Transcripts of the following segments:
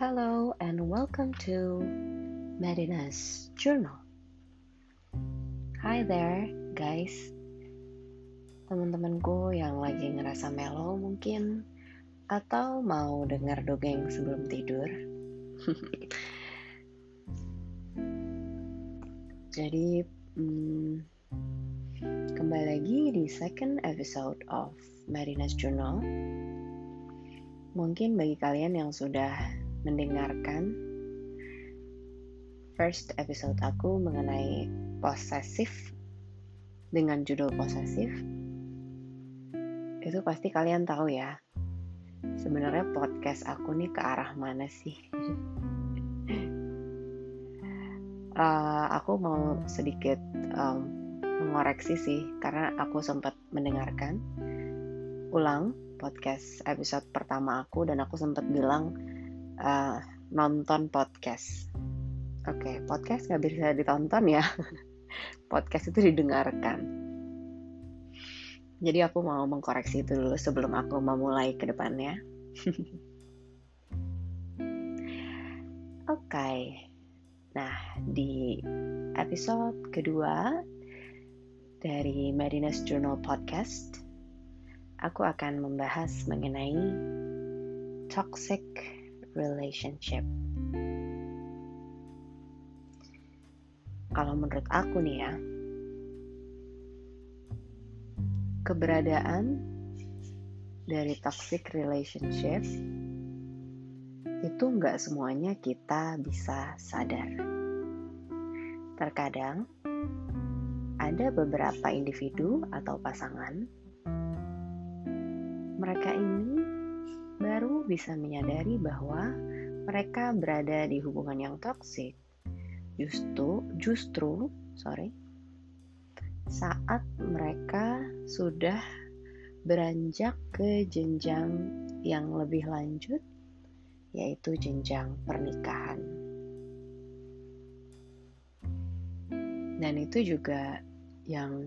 Hello and welcome to Medina's Journal. Hi there, guys. Teman-temanku yang lagi ngerasa mellow mungkin atau mau dengar dongeng sebelum tidur. Jadi, hmm, kembali lagi di second episode of Medina's Journal. Mungkin bagi kalian yang sudah mendengarkan first episode aku mengenai posesif dengan judul posesif. Itu pasti kalian tahu ya. Sebenarnya podcast aku nih ke arah mana sih? Uh, aku mau sedikit um, mengoreksi sih karena aku sempat mendengarkan ulang podcast episode pertama aku dan aku sempat bilang uh, nonton podcast. Oke, okay, podcast nggak bisa ditonton ya. podcast itu didengarkan. Jadi aku mau mengkoreksi itu dulu sebelum aku memulai ke depannya. Oke. Okay. Nah, di episode kedua dari Madinah's Journal Podcast, aku akan membahas mengenai toxic relationship. Kalau menurut aku nih ya, keberadaan dari toxic relationship itu nggak semuanya kita bisa sadar. Terkadang ada beberapa individu atau pasangan mereka ini bisa menyadari bahwa mereka berada di hubungan yang toksik. Justru, justru, sorry, saat mereka sudah beranjak ke jenjang yang lebih lanjut, yaitu jenjang pernikahan. Dan itu juga yang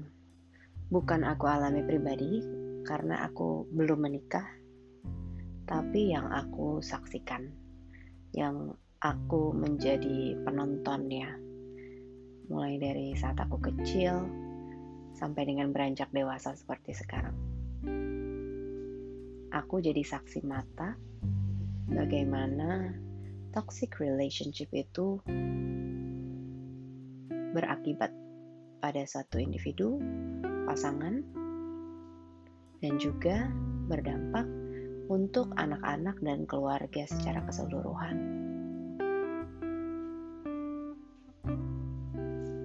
bukan aku alami pribadi karena aku belum menikah tapi yang aku saksikan, yang aku menjadi penontonnya, mulai dari saat aku kecil sampai dengan beranjak dewasa seperti sekarang. Aku jadi saksi mata bagaimana toxic relationship itu berakibat pada satu individu, pasangan, dan juga berdampak untuk anak-anak dan keluarga secara keseluruhan.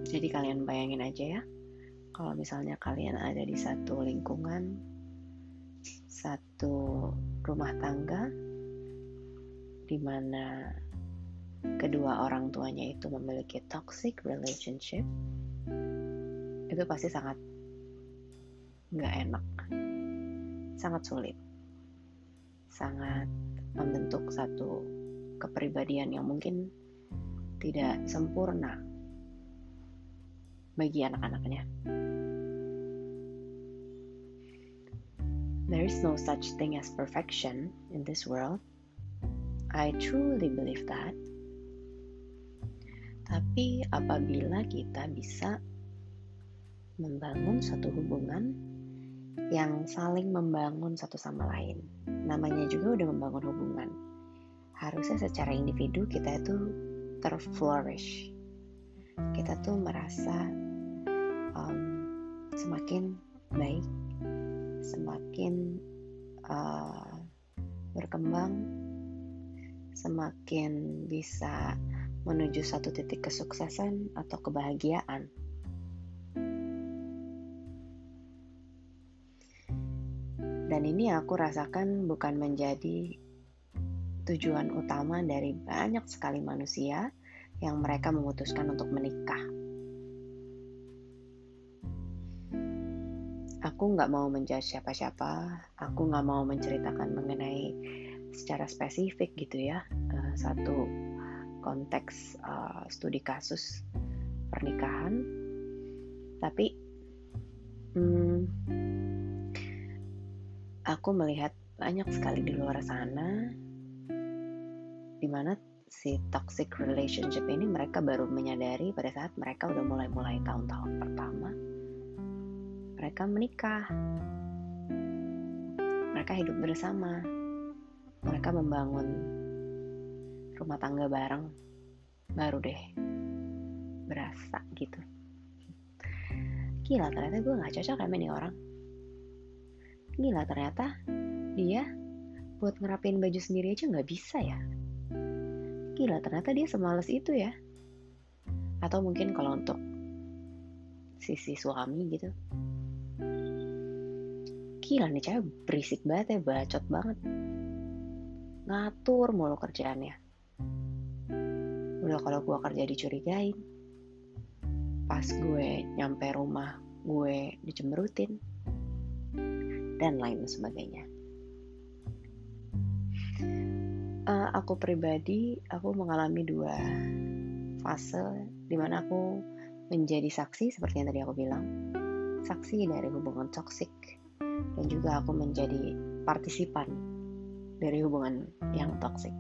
Jadi kalian bayangin aja ya, kalau misalnya kalian ada di satu lingkungan, satu rumah tangga, di mana kedua orang tuanya itu memiliki toxic relationship, itu pasti sangat nggak enak, sangat sulit sangat membentuk satu kepribadian yang mungkin tidak sempurna bagi anak-anaknya. There is no such thing as perfection in this world. I truly believe that. Tapi apabila kita bisa membangun satu hubungan yang saling membangun satu sama lain, namanya juga udah membangun hubungan. Harusnya secara individu kita itu terflourish. Kita tuh merasa um, semakin baik, semakin uh, berkembang, semakin bisa menuju satu titik kesuksesan atau kebahagiaan. Dan ini aku rasakan bukan menjadi tujuan utama dari banyak sekali manusia yang mereka memutuskan untuk menikah. Aku nggak mau menjudge siapa-siapa, aku nggak mau menceritakan mengenai secara spesifik gitu ya eh, satu konteks uh, studi kasus pernikahan, tapi hmm, aku melihat banyak sekali di luar sana di mana si toxic relationship ini mereka baru menyadari pada saat mereka udah mulai-mulai tahun-tahun pertama mereka menikah. Mereka hidup bersama. Mereka membangun rumah tangga bareng baru deh berasa gitu. Gila ternyata gue gak cocok sama nih orang gila ternyata dia buat ngerapin baju sendiri aja nggak bisa ya? Gila ternyata dia semales itu ya. Atau mungkin kalau untuk sisi suami gitu. Gila nih cewek berisik banget ya bacot banget. Ngatur mulu kerjaannya. Udah kalau gue kerja dicurigain. Pas gue nyampe rumah gue dicemberutin dan lain sebagainya uh, aku pribadi aku mengalami dua fase di mana aku menjadi saksi seperti yang tadi aku bilang saksi dari hubungan toksik dan juga aku menjadi partisipan dari hubungan yang toksik.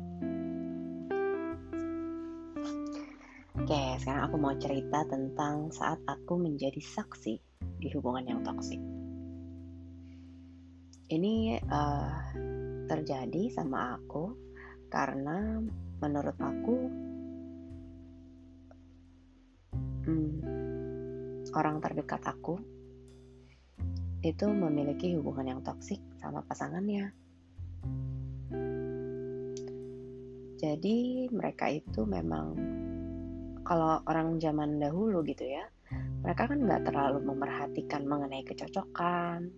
Oke, sekarang aku mau cerita tentang saat aku menjadi saksi di hubungan yang toksik. Ini uh, terjadi sama aku karena menurut aku hmm, orang terdekat aku itu memiliki hubungan yang toksik sama pasangannya. Jadi mereka itu memang kalau orang zaman dahulu gitu ya, mereka kan nggak terlalu memerhatikan mengenai kecocokan,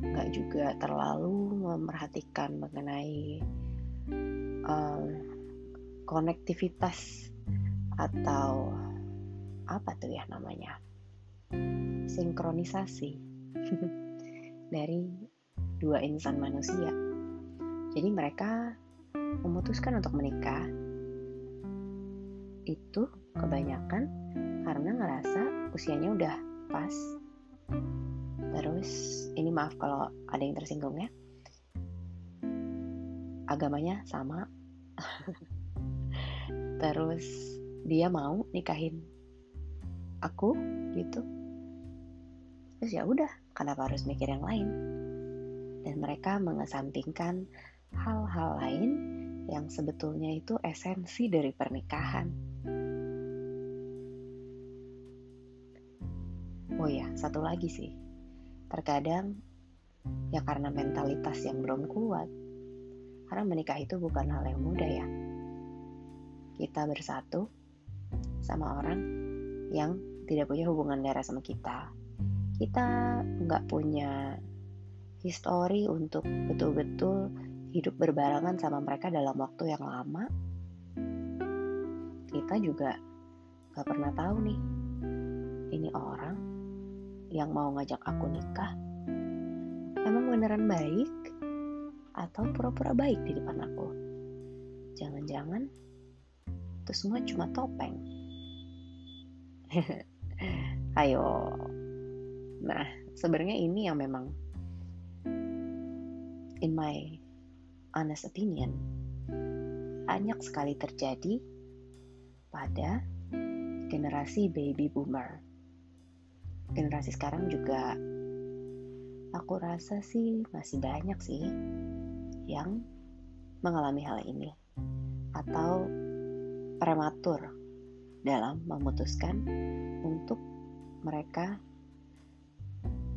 nggak juga terlalu memerhatikan mengenai um, konektivitas atau apa tuh ya namanya sinkronisasi dari dua insan manusia. Jadi mereka memutuskan untuk menikah itu kebanyakan karena ngerasa usianya udah pas. Terus ini maaf kalau ada yang tersinggung ya agamanya sama terus dia mau nikahin aku gitu terus ya udah kenapa harus mikir yang lain dan mereka mengesampingkan hal-hal lain yang sebetulnya itu esensi dari pernikahan. Oh ya, satu lagi sih. Terkadang ya karena mentalitas yang belum kuat, karena menikah itu bukan hal yang mudah ya. Kita bersatu sama orang yang tidak punya hubungan darah sama kita. Kita nggak punya histori untuk betul-betul hidup berbarengan sama mereka dalam waktu yang lama. Kita juga nggak pernah tahu nih, ini orang yang mau ngajak aku nikah emang beneran baik atau pura-pura baik di depan aku. Jangan-jangan itu semua cuma topeng. Ayo. Nah, sebenarnya ini yang memang in my honest opinion banyak sekali terjadi pada generasi baby boomer. Generasi sekarang juga aku rasa sih masih banyak sih yang mengalami hal ini atau prematur dalam memutuskan untuk mereka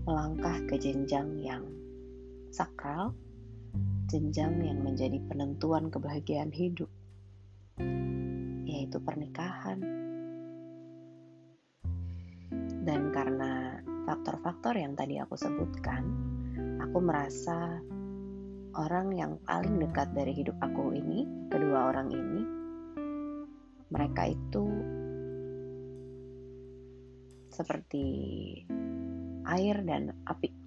melangkah ke jenjang yang sakral, jenjang yang menjadi penentuan kebahagiaan hidup, yaitu pernikahan. Faktor-faktor yang tadi aku sebutkan, aku merasa orang yang paling dekat dari hidup aku ini, kedua orang ini, mereka itu seperti air dan api.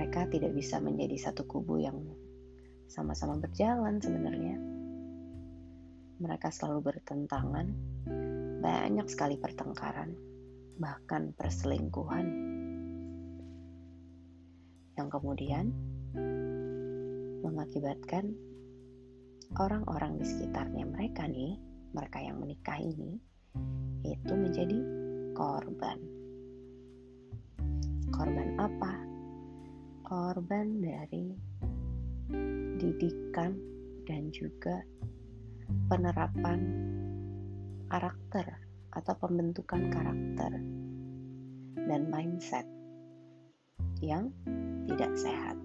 Mereka tidak bisa menjadi satu kubu yang sama-sama berjalan sebenarnya. Mereka selalu bertentangan, banyak sekali pertengkaran, bahkan perselingkuhan yang kemudian mengakibatkan orang-orang di sekitarnya mereka nih, mereka yang menikah ini, itu menjadi korban. Korban apa? Korban dari didikan dan juga penerapan karakter atau pembentukan karakter dan mindset yang tidak sehat.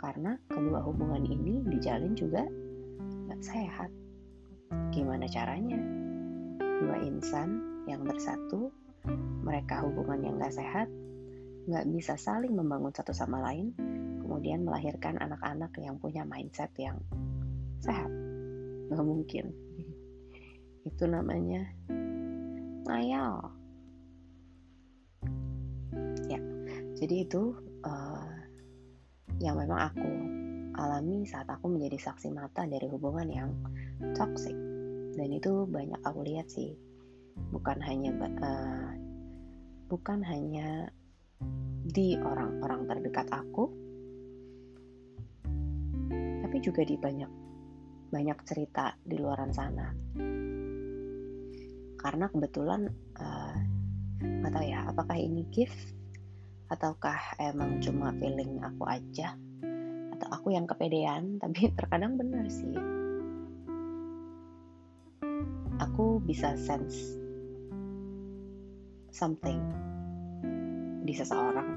Karena kedua hubungan ini dijalin juga nggak sehat. Gimana caranya? Dua insan yang bersatu, mereka hubungan yang nggak sehat, nggak bisa saling membangun satu sama lain, kemudian melahirkan anak-anak yang punya mindset yang sehat. Nggak mungkin. Itu namanya ngayal. Ya, jadi itu uh, yang memang aku alami saat aku menjadi saksi mata dari hubungan yang toxic. Dan itu banyak aku lihat sih. Bukan hanya uh, bukan hanya di orang-orang terdekat aku tapi juga di banyak banyak cerita di luaran sana karena kebetulan uh, nggak tahu ya apakah ini gift ataukah emang cuma feeling aku aja? Atau aku yang kepedean tapi terkadang benar sih. Aku bisa sense something di seseorang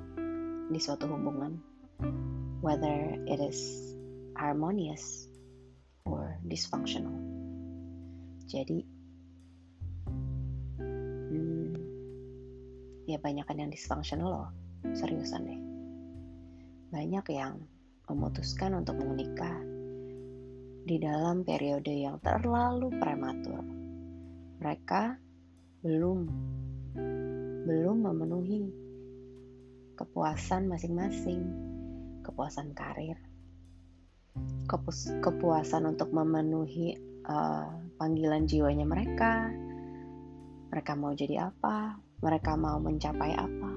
di suatu hubungan. Whether it is harmonious or dysfunctional. Jadi ya banyak yang dysfunctional loh seriusan deh. Banyak yang memutuskan untuk menikah di dalam periode yang terlalu prematur. Mereka belum belum memenuhi kepuasan masing-masing kepuasan karir kepuasan untuk memenuhi uh, panggilan jiwanya mereka mereka mau jadi apa mereka mau mencapai apa?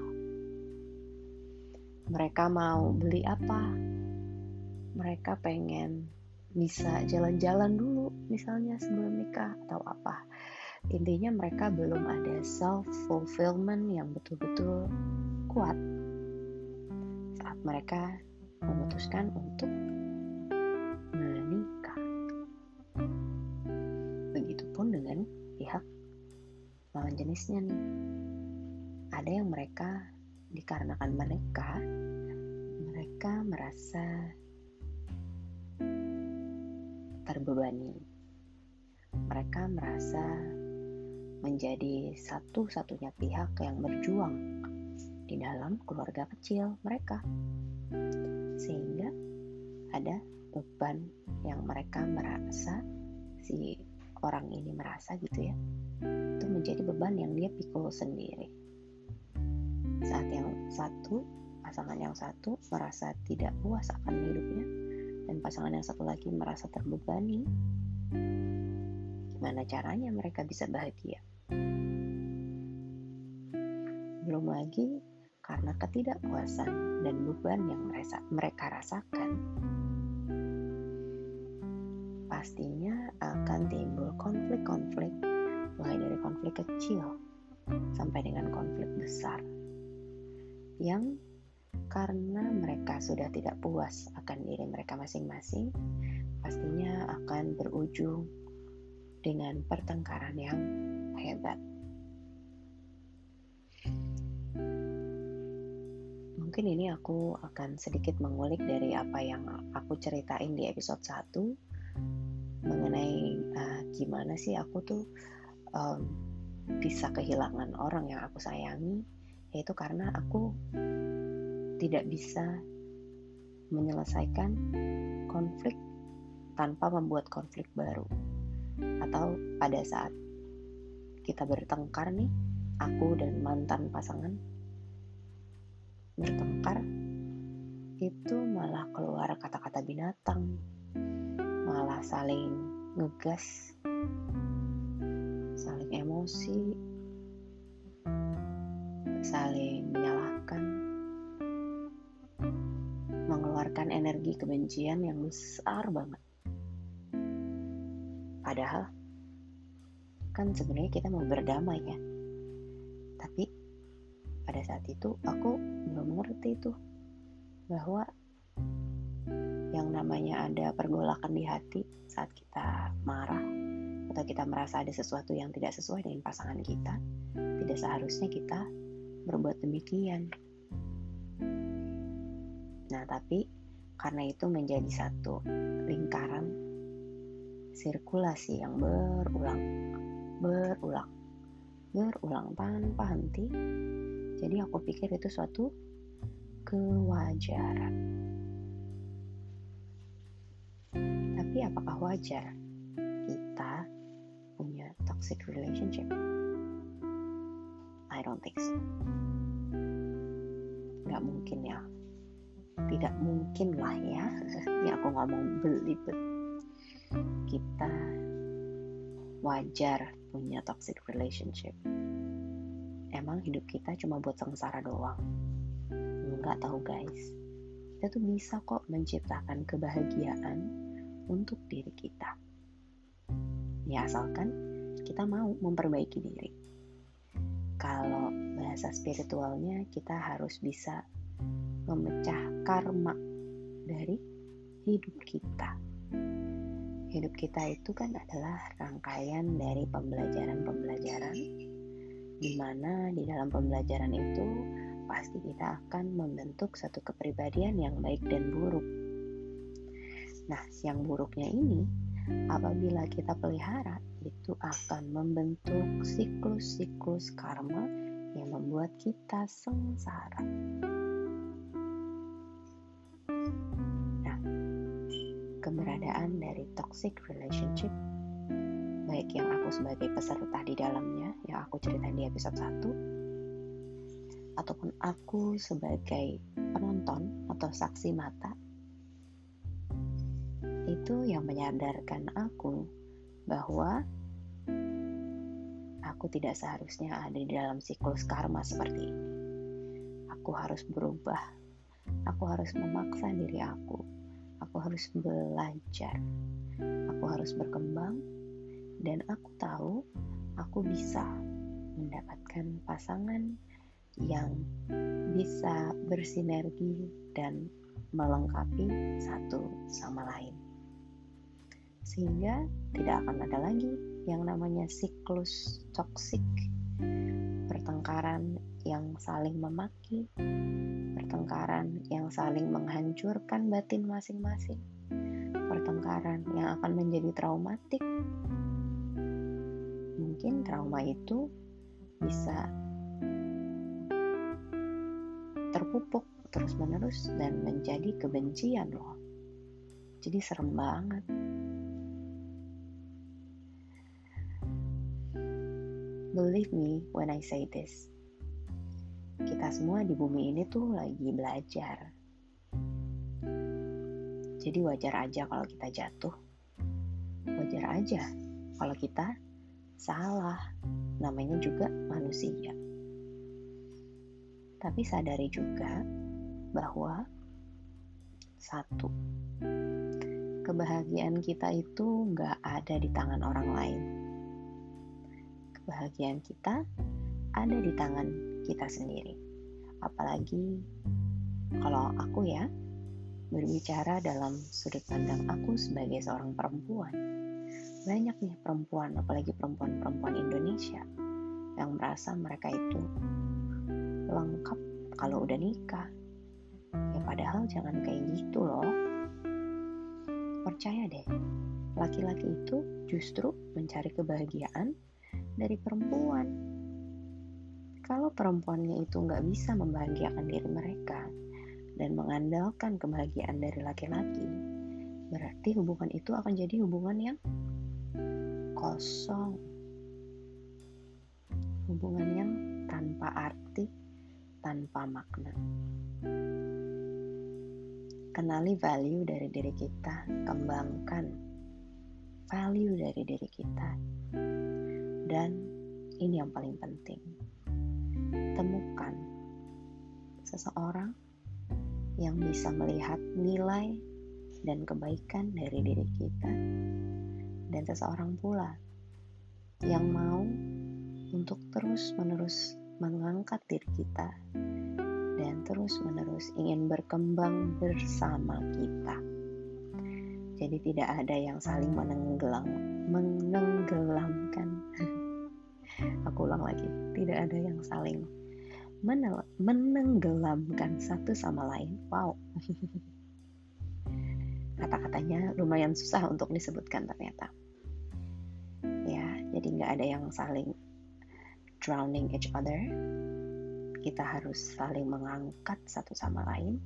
Mereka mau beli apa? Mereka pengen bisa jalan-jalan dulu misalnya sebelum nikah atau apa. Intinya mereka belum ada self fulfillment yang betul-betul kuat. Saat mereka memutuskan untuk menikah. Begitupun dengan pihak lawan jenisnya nih ada yang mereka dikarenakan mereka mereka merasa terbebani. Mereka merasa menjadi satu-satunya pihak yang berjuang di dalam keluarga kecil mereka. Sehingga ada beban yang mereka merasa si orang ini merasa gitu ya itu menjadi beban yang dia pikul sendiri saat yang satu, pasangan yang satu merasa tidak puas akan hidupnya dan pasangan yang satu lagi merasa terbebani. Gimana caranya mereka bisa bahagia? Belum lagi karena ketidakpuasan dan beban yang mereka rasakan, pastinya akan timbul konflik-konflik, mulai dari konflik kecil sampai dengan konflik besar yang karena mereka sudah tidak puas akan diri mereka masing-masing, pastinya akan berujung dengan pertengkaran yang hebat. Mungkin ini aku akan sedikit mengulik dari apa yang aku ceritain di episode 1 mengenai uh, gimana sih aku tuh um, bisa kehilangan orang yang aku sayangi yaitu karena aku tidak bisa menyelesaikan konflik tanpa membuat konflik baru. Atau pada saat kita bertengkar nih aku dan mantan pasangan bertengkar itu malah keluar kata-kata binatang malah saling ngegas saling emosi saling menyalahkan, mengeluarkan energi kebencian yang besar banget. Padahal kan sebenarnya kita mau berdamai ya. Tapi pada saat itu aku belum ngerti tuh bahwa yang namanya ada pergolakan di hati saat kita marah atau kita merasa ada sesuatu yang tidak sesuai dengan pasangan kita, tidak seharusnya kita berbuat demikian. Nah, tapi karena itu menjadi satu lingkaran sirkulasi yang berulang, berulang, berulang tanpa henti. Jadi aku pikir itu suatu kewajaran. Tapi apakah wajar kita punya toxic relationship? I don't think so. Gak mungkin ya. Tidak mungkin lah ya. Ini aku ngomong belibet. Kita wajar punya toxic relationship. Emang hidup kita cuma buat sengsara doang nggak tahu guys kita tuh bisa kok menciptakan kebahagiaan untuk diri kita ya asalkan kita mau memperbaiki diri bahasa spiritualnya kita harus bisa memecah karma dari hidup kita hidup kita itu kan adalah rangkaian dari pembelajaran-pembelajaran di mana di dalam pembelajaran itu pasti kita akan membentuk satu kepribadian yang baik dan buruk. Nah, yang buruknya ini, apabila kita pelihara, itu akan membentuk siklus-siklus karma yang membuat kita sengsara. Nah, keberadaan dari toxic relationship baik yang aku sebagai peserta di dalamnya yang aku ceritain di episode 1 ataupun aku sebagai penonton atau saksi mata itu yang menyadarkan aku bahwa aku tidak seharusnya ada di dalam siklus karma seperti ini. Aku harus berubah. Aku harus memaksa diri aku. Aku harus belajar. Aku harus berkembang dan aku tahu aku bisa mendapatkan pasangan yang bisa bersinergi dan melengkapi satu sama lain. Sehingga tidak akan ada lagi yang namanya siklus toksik, pertengkaran yang saling memaki, pertengkaran yang saling menghancurkan batin masing-masing, pertengkaran yang akan menjadi traumatik. Mungkin trauma itu bisa terpupuk terus-menerus dan menjadi kebencian loh. Jadi serem banget. Believe me when I say this. Kita semua di bumi ini tuh lagi belajar. Jadi wajar aja kalau kita jatuh. Wajar aja kalau kita salah. Namanya juga manusia. Tapi sadari juga bahwa satu, kebahagiaan kita itu nggak ada di tangan orang lain. Kebahagiaan kita ada di tangan kita sendiri. Apalagi kalau aku ya berbicara dalam sudut pandang aku sebagai seorang perempuan. Banyak nih perempuan, apalagi perempuan-perempuan Indonesia yang merasa mereka itu lengkap kalau udah nikah. Ya padahal jangan kayak gitu loh. Percaya deh, laki-laki itu justru mencari kebahagiaan dari perempuan. Kalau perempuannya itu nggak bisa membahagiakan diri mereka dan mengandalkan kebahagiaan dari laki-laki, berarti hubungan itu akan jadi hubungan yang kosong. Hubungan yang tanpa arti tanpa makna. Kenali value dari diri kita, kembangkan value dari diri kita. Dan ini yang paling penting. Temukan seseorang yang bisa melihat nilai dan kebaikan dari diri kita dan seseorang pula yang mau untuk terus-menerus mengangkat diri kita dan terus-menerus ingin berkembang bersama kita. Jadi tidak ada yang saling menenggelam, menenggelamkan. Aku ulang lagi, tidak ada yang saling menenggelamkan satu sama lain. Wow. Kata-katanya lumayan susah untuk disebutkan ternyata. Ya, jadi nggak ada yang saling drowning each other. Kita harus saling mengangkat satu sama lain,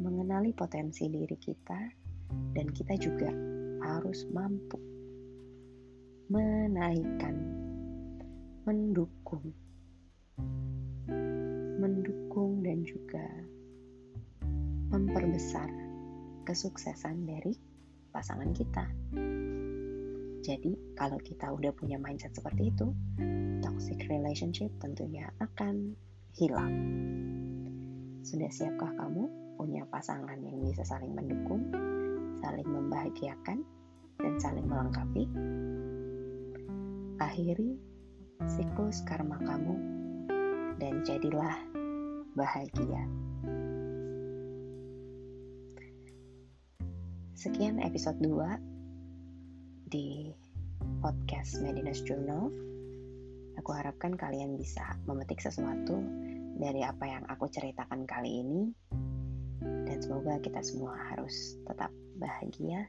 mengenali potensi diri kita, dan kita juga harus mampu menaikkan, mendukung, mendukung dan juga memperbesar kesuksesan dari pasangan kita. Jadi, kalau kita udah punya mindset seperti itu, toxic relationship tentunya akan hilang. Sudah siapkah kamu punya pasangan yang bisa saling mendukung, saling membahagiakan, dan saling melengkapi. Akhiri siklus karma kamu dan jadilah bahagia. Sekian episode 2 di podcast Medina's Journal. Aku harapkan kalian bisa memetik sesuatu dari apa yang aku ceritakan kali ini dan semoga kita semua harus tetap bahagia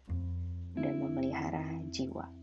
dan memelihara jiwa.